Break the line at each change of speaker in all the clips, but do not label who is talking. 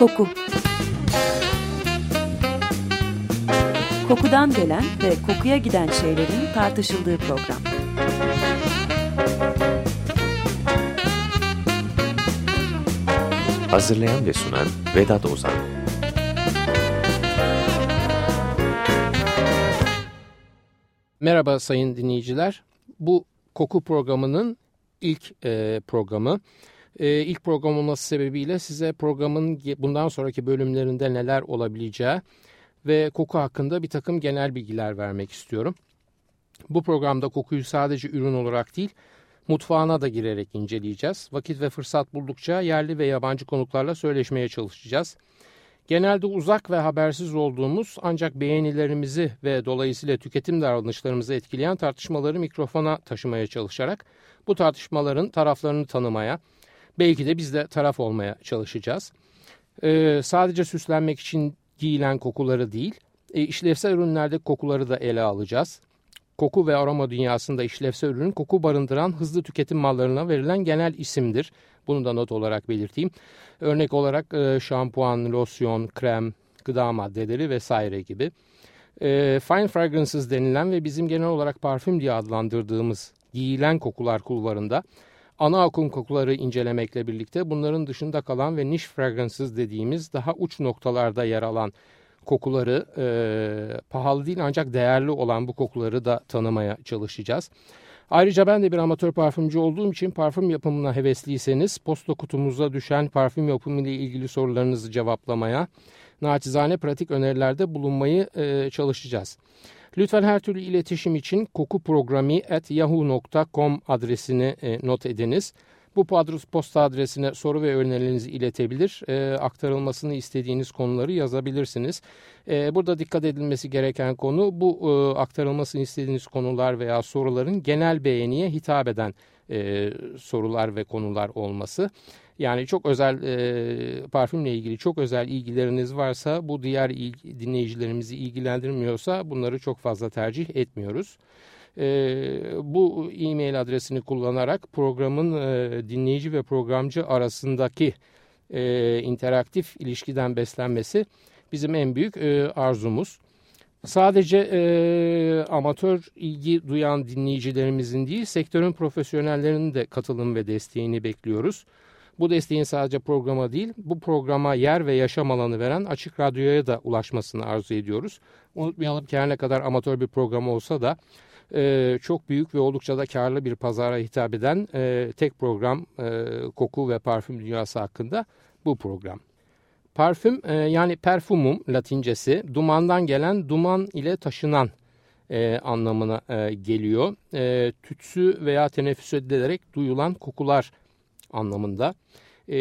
Koku Kokudan gelen ve kokuya giden şeylerin tartışıldığı program.
Hazırlayan ve sunan Vedat Ozan
Merhaba sayın dinleyiciler. Bu koku programının ilk e, programı. E, ilk program olması sebebiyle size programın bundan sonraki bölümlerinde neler olabileceği ve koku hakkında bir takım genel bilgiler vermek istiyorum. Bu programda kokuyu sadece ürün olarak değil, mutfağına da girerek inceleyeceğiz. Vakit ve fırsat buldukça yerli ve yabancı konuklarla söyleşmeye çalışacağız. Genelde uzak ve habersiz olduğumuz ancak beğenilerimizi ve dolayısıyla tüketim davranışlarımızı etkileyen tartışmaları mikrofona taşımaya çalışarak bu tartışmaların taraflarını tanımaya, belki de biz de taraf olmaya çalışacağız. Ee, sadece süslenmek için giyilen kokuları değil, e, işlevsel ürünlerde kokuları da ele alacağız. Koku ve aroma dünyasında işlevsel ürün koku barındıran hızlı tüketim mallarına verilen genel isimdir. Bunu da not olarak belirteyim. Örnek olarak e, şampuan, losyon, krem, gıda maddeleri vesaire gibi. E, fine fragrances denilen ve bizim genel olarak parfüm diye adlandırdığımız giyilen kokular kulvarında ana akım kokuları incelemekle birlikte bunların dışında kalan ve niche fragrances dediğimiz daha uç noktalarda yer alan kokuları e, pahalı değil ancak değerli olan bu kokuları da tanımaya çalışacağız. Ayrıca ben de bir amatör parfümcü olduğum için parfüm yapımına hevesliyseniz posta kutumuza düşen parfüm yapımı ile ilgili sorularınızı cevaplamaya, naçizane pratik önerilerde bulunmayı e, çalışacağız. Lütfen her türlü iletişim için kokuprogrami.yahoo.com adresini e, not ediniz. Bu posta adresine soru ve önerilerinizi iletebilir, e, aktarılmasını istediğiniz konuları yazabilirsiniz. E, burada dikkat edilmesi gereken konu bu e, aktarılmasını istediğiniz konular veya soruların genel beğeniye hitap eden e, sorular ve konular olması. Yani çok özel e, parfümle ilgili çok özel ilgileriniz varsa bu diğer ilgi, dinleyicilerimizi ilgilendirmiyorsa bunları çok fazla tercih etmiyoruz. E, bu e-mail adresini kullanarak programın e, dinleyici ve programcı arasındaki e, interaktif ilişkiden beslenmesi bizim en büyük e, arzumuz. Sadece e, amatör ilgi duyan dinleyicilerimizin değil sektörün profesyonellerinin de katılım ve desteğini bekliyoruz. Bu desteğin sadece programa değil, bu programa yer ve yaşam alanı veren Açık Radyo'ya da ulaşmasını arzu ediyoruz. Unutmayalım ki her ne kadar amatör bir program olsa da e, çok büyük ve oldukça da karlı bir pazara hitap eden e, tek program e, koku ve parfüm dünyası hakkında bu program. Parfüm e, yani perfumum latincesi dumandan gelen duman ile taşınan e, anlamına e, geliyor. E, tütsü veya teneffüs edilerek duyulan kokular anlamında. E,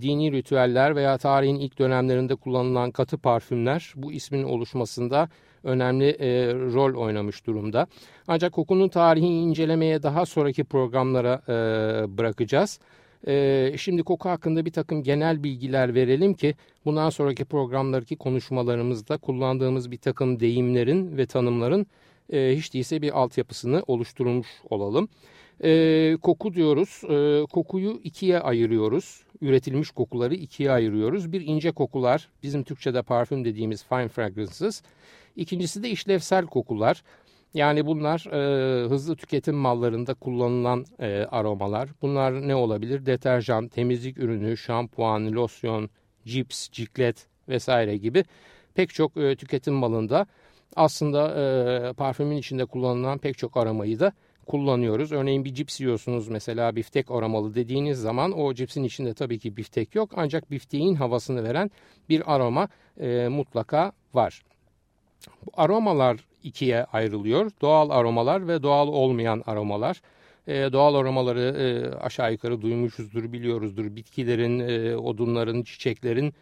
dini ritüeller veya tarihin ilk dönemlerinde kullanılan katı parfümler bu ismin oluşmasında önemli e, rol oynamış durumda. Ancak kokunun tarihini incelemeye daha sonraki programlara e, bırakacağız. E, şimdi koku hakkında bir takım genel bilgiler verelim ki bundan sonraki programlardaki konuşmalarımızda kullandığımız bir takım deyimlerin ve tanımların e, hiç değilse bir altyapısını oluşturmuş olalım. E, koku diyoruz. E, kokuyu ikiye ayırıyoruz. Üretilmiş kokuları ikiye ayırıyoruz. Bir ince kokular, bizim Türkçe'de parfüm dediğimiz fine fragrances. İkincisi de işlevsel kokular. Yani bunlar e, hızlı tüketim mallarında kullanılan e, aromalar. Bunlar ne olabilir? Deterjan, temizlik ürünü, şampuan, losyon, cips, ciklet vesaire gibi pek çok e, tüketim malında aslında e, parfümün içinde kullanılan pek çok aromayı da kullanıyoruz. Örneğin bir cips yiyorsunuz mesela biftek aromalı dediğiniz zaman o cipsin içinde tabii ki biftek yok ancak bifteğin havasını veren bir aroma e, mutlaka var. Bu aromalar ikiye ayrılıyor. Doğal aromalar ve doğal olmayan aromalar. E, doğal aromaları e, aşağı yukarı duymuşuzdur, biliyoruzdur. Bitkilerin, e, odunların, çiçeklerin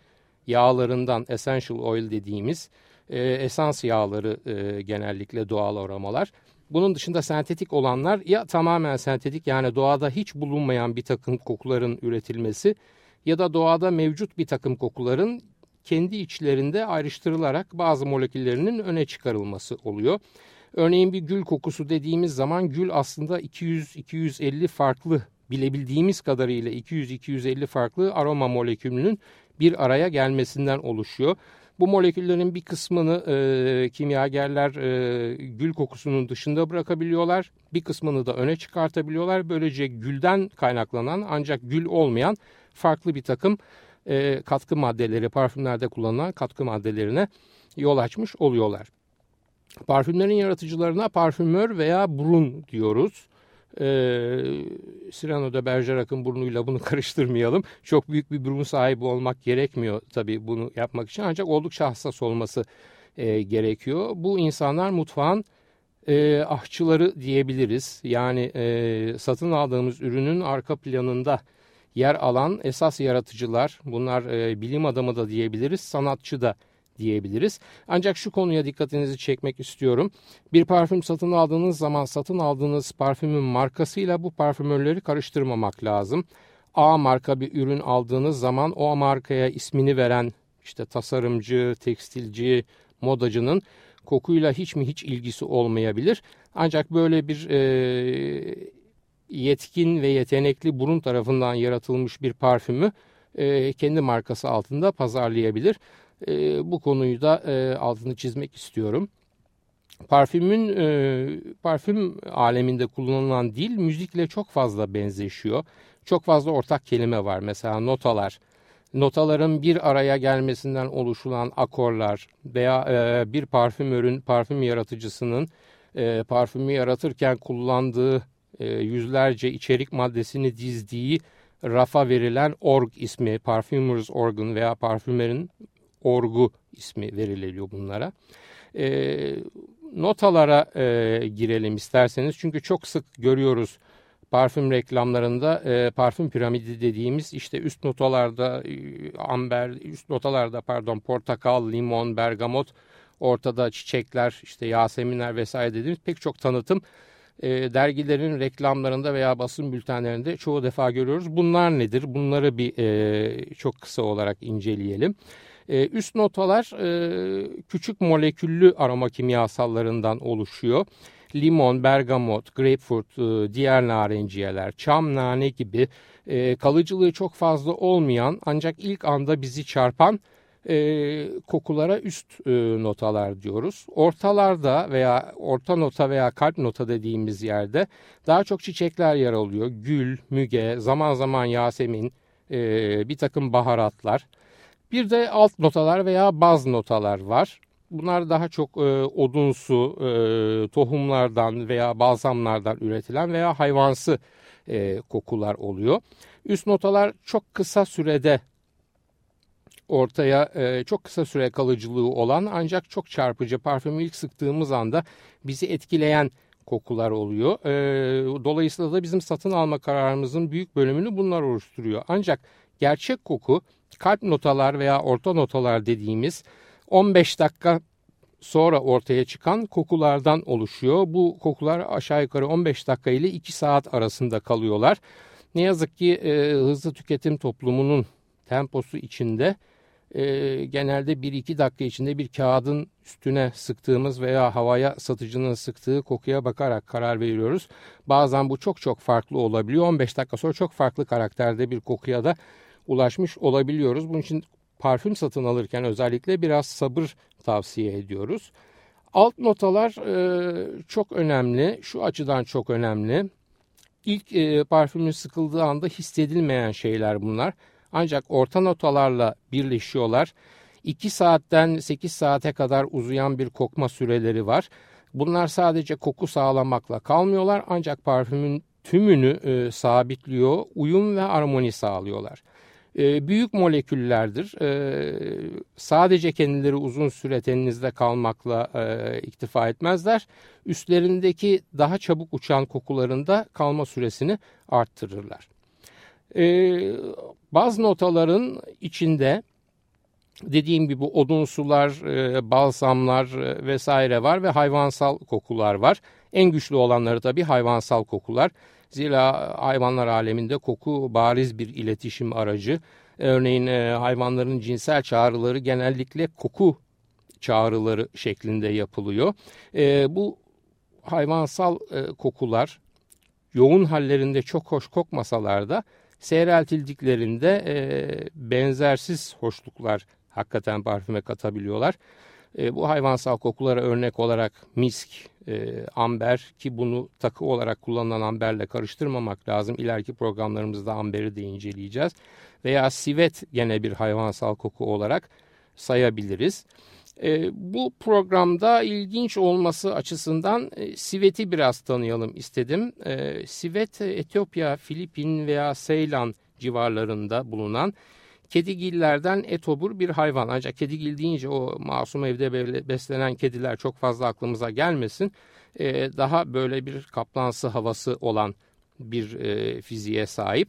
yağlarından essential oil dediğimiz e, esans yağları e, genellikle doğal aromalar. Bunun dışında sentetik olanlar ya tamamen sentetik yani doğada hiç bulunmayan bir takım kokuların üretilmesi ya da doğada mevcut bir takım kokuların kendi içlerinde ayrıştırılarak bazı moleküllerinin öne çıkarılması oluyor. Örneğin bir gül kokusu dediğimiz zaman gül aslında 200-250 farklı bilebildiğimiz kadarıyla 200-250 farklı aroma molekülünün bir araya gelmesinden oluşuyor. Bu moleküllerin bir kısmını e, kimyagerler e, gül kokusunun dışında bırakabiliyorlar. Bir kısmını da öne çıkartabiliyorlar. Böylece gülden kaynaklanan ancak gül olmayan farklı bir takım e, katkı maddeleri, parfümlerde kullanılan katkı maddelerine yol açmış oluyorlar. Parfümlerin yaratıcılarına parfümör veya burun diyoruz. Ee, Cyrano de Bergerac'ın burnuyla bunu karıştırmayalım. Çok büyük bir burun sahibi olmak gerekmiyor tabii bunu yapmak için. Ancak oldukça hassas olması e, gerekiyor. Bu insanlar mutfağın e, ahçıları diyebiliriz. Yani e, satın aldığımız ürünün arka planında yer alan esas yaratıcılar. Bunlar e, bilim adamı da diyebiliriz, sanatçı da. Ancak şu konuya dikkatinizi çekmek istiyorum. Bir parfüm satın aldığınız zaman satın aldığınız parfümün markasıyla bu parfümörleri karıştırmamak lazım. A marka bir ürün aldığınız zaman o markaya ismini veren işte tasarımcı, tekstilci, modacının kokuyla hiç mi hiç ilgisi olmayabilir. Ancak böyle bir e, yetkin ve yetenekli burun tarafından yaratılmış bir parfümü e, kendi markası altında pazarlayabilir. E, bu konuyu da e, altını çizmek istiyorum. Parfümün e, parfüm aleminde kullanılan dil müzikle çok fazla benzeşiyor. Çok fazla ortak kelime var. Mesela notalar. Notaların bir araya gelmesinden oluşulan akorlar veya e, bir parfümörün, parfüm yaratıcısının e, parfümü yaratırken kullandığı yüzlerce içerik maddesini dizdiği rafa verilen org ismi, parfümers organ veya parfümerin orgu ismi veriliyor bunlara. E, notalara e, girelim isterseniz çünkü çok sık görüyoruz parfüm reklamlarında e, parfüm piramidi dediğimiz işte üst notalarda e, amber, üst notalarda pardon portakal, limon, bergamot, ortada çiçekler, işte yaseminler vesaire dediğimiz pek çok tanıtım e, dergilerin reklamlarında veya basın bültenlerinde çoğu defa görüyoruz. Bunlar nedir? Bunları bir e, çok kısa olarak inceleyelim. E, üst notalar e, küçük moleküllü aroma kimyasallarından oluşuyor. Limon, bergamot, grapefruit, e, diğer narenciyeler, çam, nane gibi e, kalıcılığı çok fazla olmayan ancak ilk anda bizi çarpan e, kokulara üst e, notalar diyoruz. Ortalarda veya orta nota veya kalp nota dediğimiz yerde daha çok çiçekler yer alıyor. Gül, müge, zaman zaman yasemin, e, bir takım baharatlar. Bir de alt notalar veya baz notalar var. Bunlar daha çok e, odunsu, e, tohumlardan veya balzamlardan üretilen veya hayvansı e, kokular oluyor. Üst notalar çok kısa sürede ortaya e, çok kısa süre kalıcılığı olan ancak çok çarpıcı parfümü ilk sıktığımız anda bizi etkileyen kokular oluyor. E, dolayısıyla da bizim satın alma kararımızın büyük bölümünü bunlar oluşturuyor. Ancak gerçek koku kalp notalar veya orta notalar dediğimiz 15 dakika sonra ortaya çıkan kokulardan oluşuyor. Bu kokular aşağı yukarı 15 dakika ile 2 saat arasında kalıyorlar. Ne yazık ki e, hızlı tüketim toplumunun temposu içinde e, genelde 1-2 dakika içinde bir kağıdın üstüne sıktığımız veya havaya satıcının sıktığı kokuya bakarak karar veriyoruz. Bazen bu çok çok farklı olabiliyor. 15 dakika sonra çok farklı karakterde bir kokuya da ulaşmış olabiliyoruz. Bunun için parfüm satın alırken özellikle biraz sabır tavsiye ediyoruz. Alt notalar e, çok önemli. Şu açıdan çok önemli. İlk e, parfümün sıkıldığı anda hissedilmeyen şeyler bunlar. Ancak orta notalarla birleşiyorlar. 2 saatten 8 saate kadar uzayan bir kokma süreleri var. Bunlar sadece koku sağlamakla kalmıyorlar ancak parfümün tümünü e, sabitliyor, uyum ve armoni sağlıyorlar. E, büyük moleküllerdir. E, sadece kendileri uzun süre teninizde kalmakla e, iktifa etmezler. Üstlerindeki daha çabuk uçan kokularında kalma süresini arttırırlar. E, bazı notaların içinde dediğim gibi odunsular, e, balsamlar vesaire var ve hayvansal kokular var. En güçlü olanları tabii hayvansal kokular. Zira hayvanlar aleminde koku bariz bir iletişim aracı. Örneğin e, hayvanların cinsel çağrıları genellikle koku çağrıları şeklinde yapılıyor. E, bu hayvansal e, kokular yoğun hallerinde çok hoş kokmasalar da Seyreltildiklerinde benzersiz hoşluklar hakikaten parfüme katabiliyorlar. E, bu hayvansal kokulara örnek olarak misk, e, amber ki bunu takı olarak kullanılan amberle karıştırmamak lazım. İleriki programlarımızda amberi de inceleyeceğiz. Veya sivet gene bir hayvansal koku olarak sayabiliriz. E, bu programda ilginç olması açısından e, Sivet'i biraz tanıyalım istedim. E, Sivet, Etiyopya, Filipin veya Seylan civarlarında bulunan kedigillerden etobur bir hayvan. Ancak kedigil deyince o masum evde beslenen kediler çok fazla aklımıza gelmesin. E, daha böyle bir kaplansı havası olan bir e, fiziğe sahip.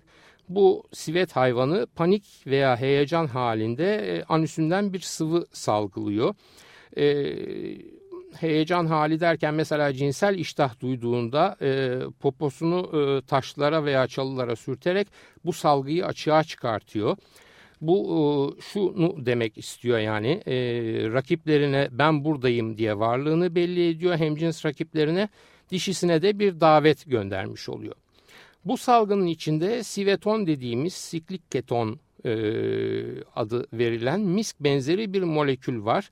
Bu sivet hayvanı panik veya heyecan halinde e, anüsünden bir sıvı salgılıyor. E, heyecan hali derken mesela cinsel iştah duyduğunda e, poposunu e, taşlara veya çalılara sürterek bu salgıyı açığa çıkartıyor. Bu e, şunu demek istiyor yani e, rakiplerine ben buradayım diye varlığını belli ediyor. Hem cins rakiplerine dişisine de bir davet göndermiş oluyor. Bu salgının içinde siveton dediğimiz siklik keton e, adı verilen misk benzeri bir molekül var.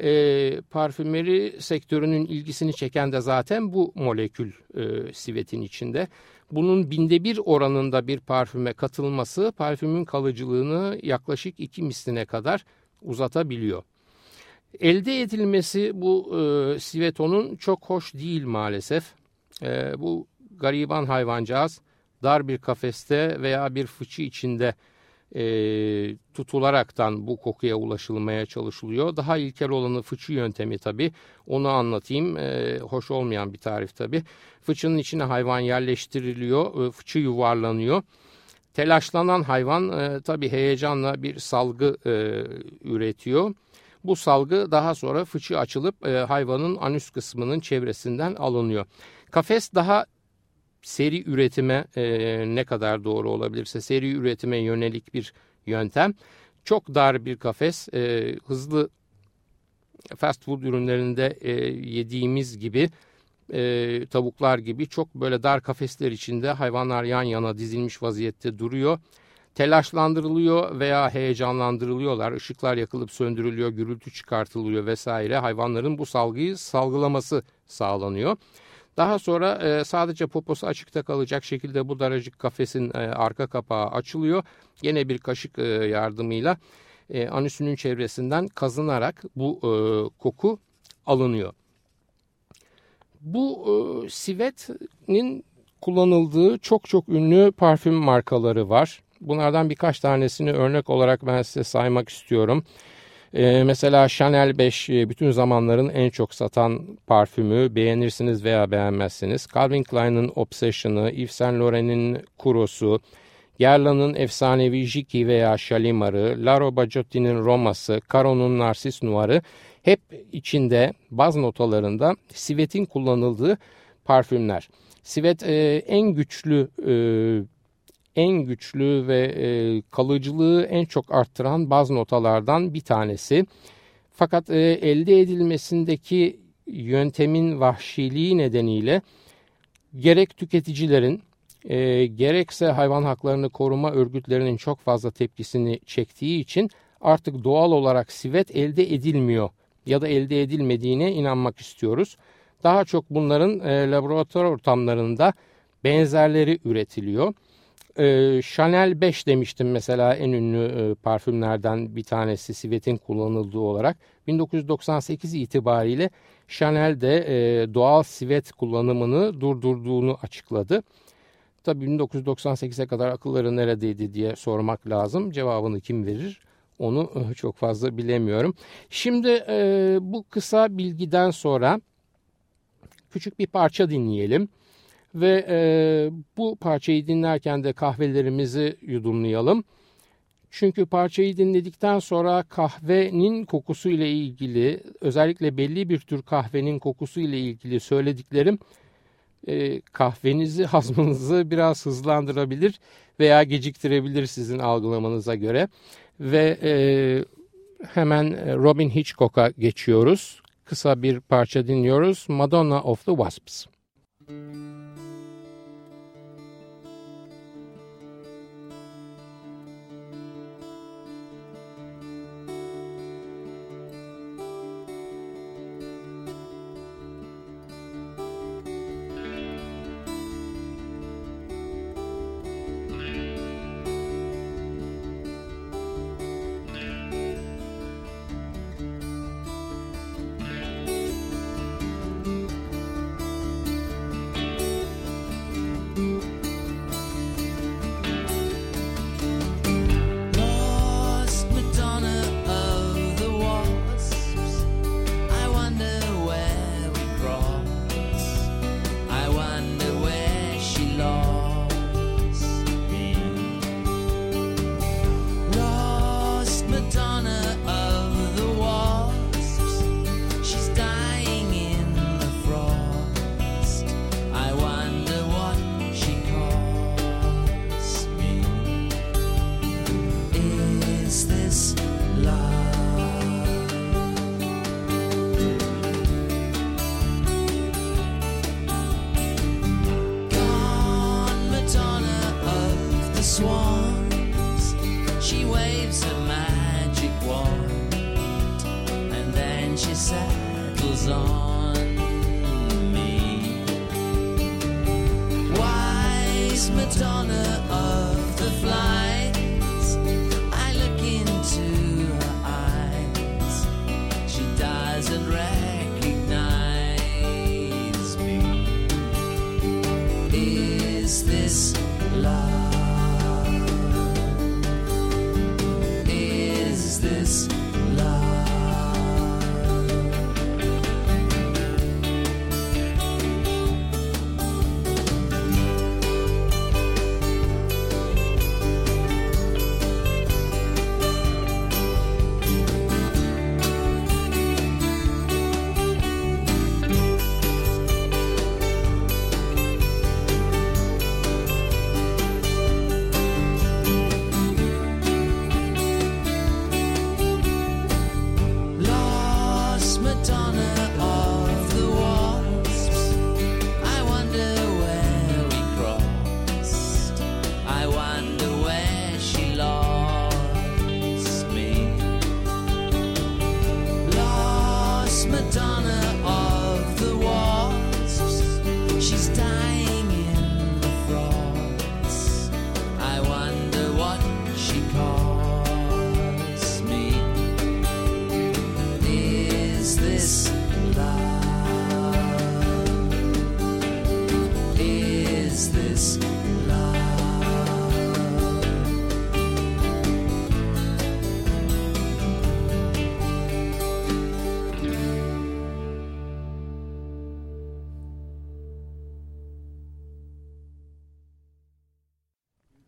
E, parfümeri sektörünün ilgisini çeken de zaten bu molekül e, sivetin içinde. Bunun binde bir oranında bir parfüme katılması parfümün kalıcılığını yaklaşık iki misline kadar uzatabiliyor. Elde edilmesi bu e, sivetonun çok hoş değil maalesef. E, bu gariban hayvancağız dar bir kafeste veya bir fıçı içinde e, tutularaktan bu kokuya ulaşılmaya çalışılıyor. Daha ilkel olanı fıçı yöntemi tabii. Onu anlatayım. E, hoş olmayan bir tarif tabii. Fıçının içine hayvan yerleştiriliyor. E, fıçı yuvarlanıyor. Telaşlanan hayvan e, tabii heyecanla bir salgı e, üretiyor. Bu salgı daha sonra fıçı açılıp e, hayvanın anüs kısmının çevresinden alınıyor. Kafes daha seri üretime e, ne kadar doğru olabilirse seri üretime yönelik bir yöntem. Çok dar bir kafes, e, hızlı fast food ürünlerinde e, yediğimiz gibi e, tavuklar gibi çok böyle dar kafesler içinde hayvanlar yan yana dizilmiş vaziyette duruyor. Telaşlandırılıyor veya heyecanlandırılıyorlar. Işıklar yakılıp söndürülüyor, gürültü çıkartılıyor vesaire. Hayvanların bu salgıyı salgılaması sağlanıyor. Daha sonra e, sadece poposu açıkta kalacak şekilde bu daracık kafesin e, arka kapağı açılıyor. Yine bir kaşık e, yardımıyla e, anüsünün çevresinden kazınarak bu e, koku alınıyor. Bu e, sivet'in kullanıldığı çok çok ünlü parfüm markaları var. Bunlardan birkaç tanesini örnek olarak ben size saymak istiyorum. Ee, mesela Chanel 5 e, bütün zamanların en çok satan parfümü beğenirsiniz veya beğenmezsiniz. Calvin Klein'in Obsession'ı, Yves Saint Laurent'in Kurosu, Guerlain'ın efsanevi Jiki veya Shalimar'ı, Laro Bacotti'nin Roma'sı, Caron'un Narsis Noir'ı hep içinde baz notalarında sivetin kullanıldığı parfümler. Sivet e, en güçlü e, en güçlü ve e, kalıcılığı en çok arttıran baz notalardan bir tanesi. Fakat e, elde edilmesindeki yöntemin vahşiliği nedeniyle gerek tüketicilerin e, gerekse hayvan haklarını koruma örgütlerinin çok fazla tepkisini çektiği için artık doğal olarak sivet elde edilmiyor ya da elde edilmediğine inanmak istiyoruz. Daha çok bunların e, laboratuvar ortamlarında benzerleri üretiliyor. E, Chanel 5 demiştim mesela en ünlü e, parfümlerden bir tanesi Sivet'in kullanıldığı olarak. 1998 itibariyle Chanel de e, doğal sivet kullanımını durdurduğunu açıkladı. Tabii 1998'e kadar akılları neredeydi diye sormak lazım. Cevabını kim verir? Onu e, çok fazla bilemiyorum. Şimdi e, bu kısa bilgiden sonra küçük bir parça dinleyelim. Ve e, bu parçayı dinlerken de kahvelerimizi yudumlayalım. Çünkü parçayı dinledikten sonra kahvenin kokusu ile ilgili özellikle belli bir tür kahvenin kokusu ile ilgili söylediklerim e, kahvenizi hazmınızı biraz hızlandırabilir veya geciktirebilir sizin algılamanıza göre. Ve e, hemen Robin Hitchcock'a geçiyoruz. Kısa bir parça dinliyoruz. Madonna of the Wasps. Müzik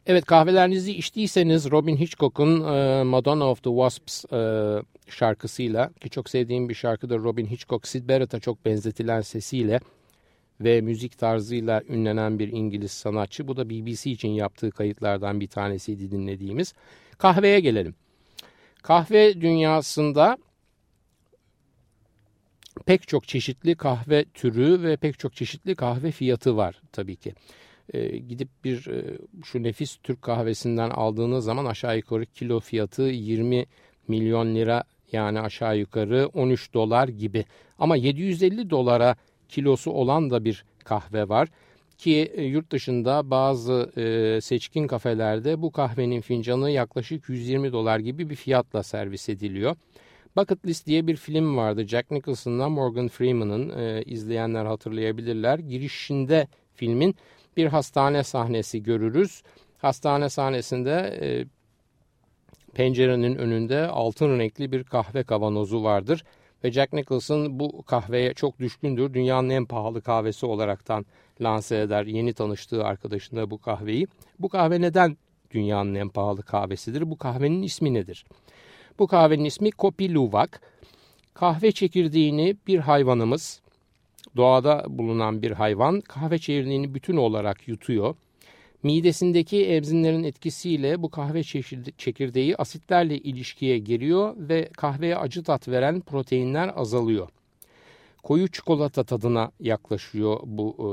Evet kahvelerinizi içtiyseniz Robin Hitchcock'un e, Madonna of the Wasps e, şarkısıyla ki çok sevdiğim bir şarkıdır Robin Hitchcock Sid Barrett'a çok benzetilen sesiyle ve müzik tarzıyla ünlenen bir İngiliz sanatçı. Bu da BBC için yaptığı kayıtlardan bir tanesiydi dinlediğimiz. Kahveye gelelim. Kahve dünyasında pek çok çeşitli kahve türü ve pek çok çeşitli kahve fiyatı var tabii ki e, gidip bir e, şu nefis Türk kahvesinden aldığınız zaman aşağı yukarı kilo fiyatı 20 milyon lira yani aşağı yukarı 13 dolar gibi. Ama 750 dolara kilosu olan da bir kahve var ki e, yurt dışında bazı e, seçkin kafelerde bu kahvenin fincanı yaklaşık 120 dolar gibi bir fiyatla servis ediliyor. Bucket List diye bir film vardı. Jack Nicholson'la Morgan Freeman'ın e, izleyenler hatırlayabilirler. Girişinde filmin bir hastane sahnesi görürüz. Hastane sahnesinde e, pencerenin önünde altın renkli bir kahve kavanozu vardır. Ve Jack Nicholson bu kahveye çok düşkündür. Dünyanın en pahalı kahvesi olaraktan lanse eder yeni tanıştığı arkadaşına bu kahveyi. Bu kahve neden dünyanın en pahalı kahvesidir? Bu kahvenin ismi nedir? Bu kahvenin ismi Kopi Luwak. Kahve çekirdeğini bir hayvanımız doğada bulunan bir hayvan kahve çekirdeğini bütün olarak yutuyor. Midesindeki emzinlerin etkisiyle bu kahve çekirdeği asitlerle ilişkiye giriyor ve kahveye acı tat veren proteinler azalıyor. Koyu çikolata tadına yaklaşıyor bu e,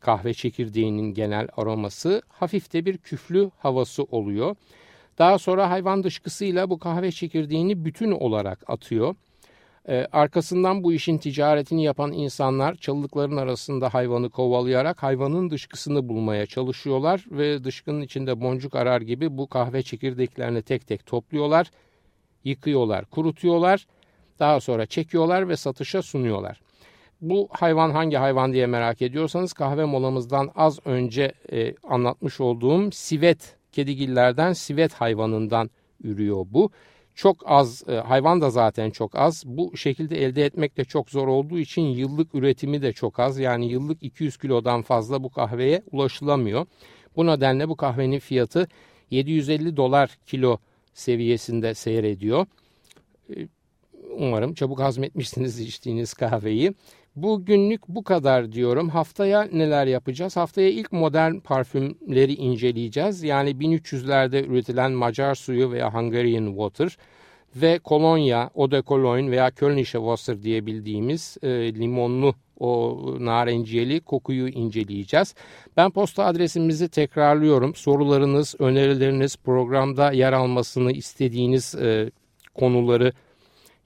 kahve çekirdeğinin genel aroması. Hafif de bir küflü havası oluyor. Daha sonra hayvan dışkısıyla bu kahve çekirdeğini bütün olarak atıyor. Ee, arkasından bu işin ticaretini yapan insanlar çalılıkların arasında hayvanı kovalayarak hayvanın dışkısını bulmaya çalışıyorlar ve dışkının içinde boncuk arar gibi bu kahve çekirdeklerini tek tek topluyorlar, yıkıyorlar, kurutuyorlar, daha sonra çekiyorlar ve satışa sunuyorlar. Bu hayvan hangi hayvan diye merak ediyorsanız kahve molamızdan az önce e, anlatmış olduğum sivet kedigillerden sivet hayvanından ürüyor bu çok az e, hayvan da zaten çok az. Bu şekilde elde etmek de çok zor olduğu için yıllık üretimi de çok az. Yani yıllık 200 kilodan fazla bu kahveye ulaşılamıyor. Bu nedenle bu kahvenin fiyatı 750 dolar kilo seviyesinde seyrediyor. E, umarım çabuk hazmetmişsiniz içtiğiniz kahveyi. Bugünlük bu kadar diyorum. Haftaya neler yapacağız? Haftaya ilk modern parfümleri inceleyeceğiz. Yani 1300'lerde üretilen Macar suyu veya Hungarian Water ve kolonya, eau de cologne veya Kölnische Wasser diye bildiğimiz e, limonlu o narenciyeli kokuyu inceleyeceğiz. Ben posta adresimizi tekrarlıyorum. Sorularınız, önerileriniz, programda yer almasını istediğiniz e, konuları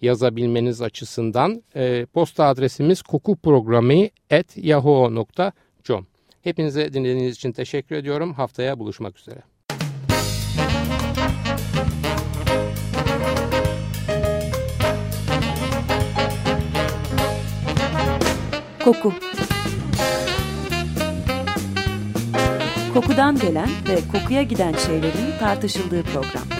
yazabilmeniz açısından e, posta adresimiz kokuprogrami.yahoo.com Hepinize dinlediğiniz için teşekkür ediyorum. Haftaya buluşmak üzere.
Koku Kokudan gelen ve kokuya giden şeylerin tartışıldığı program.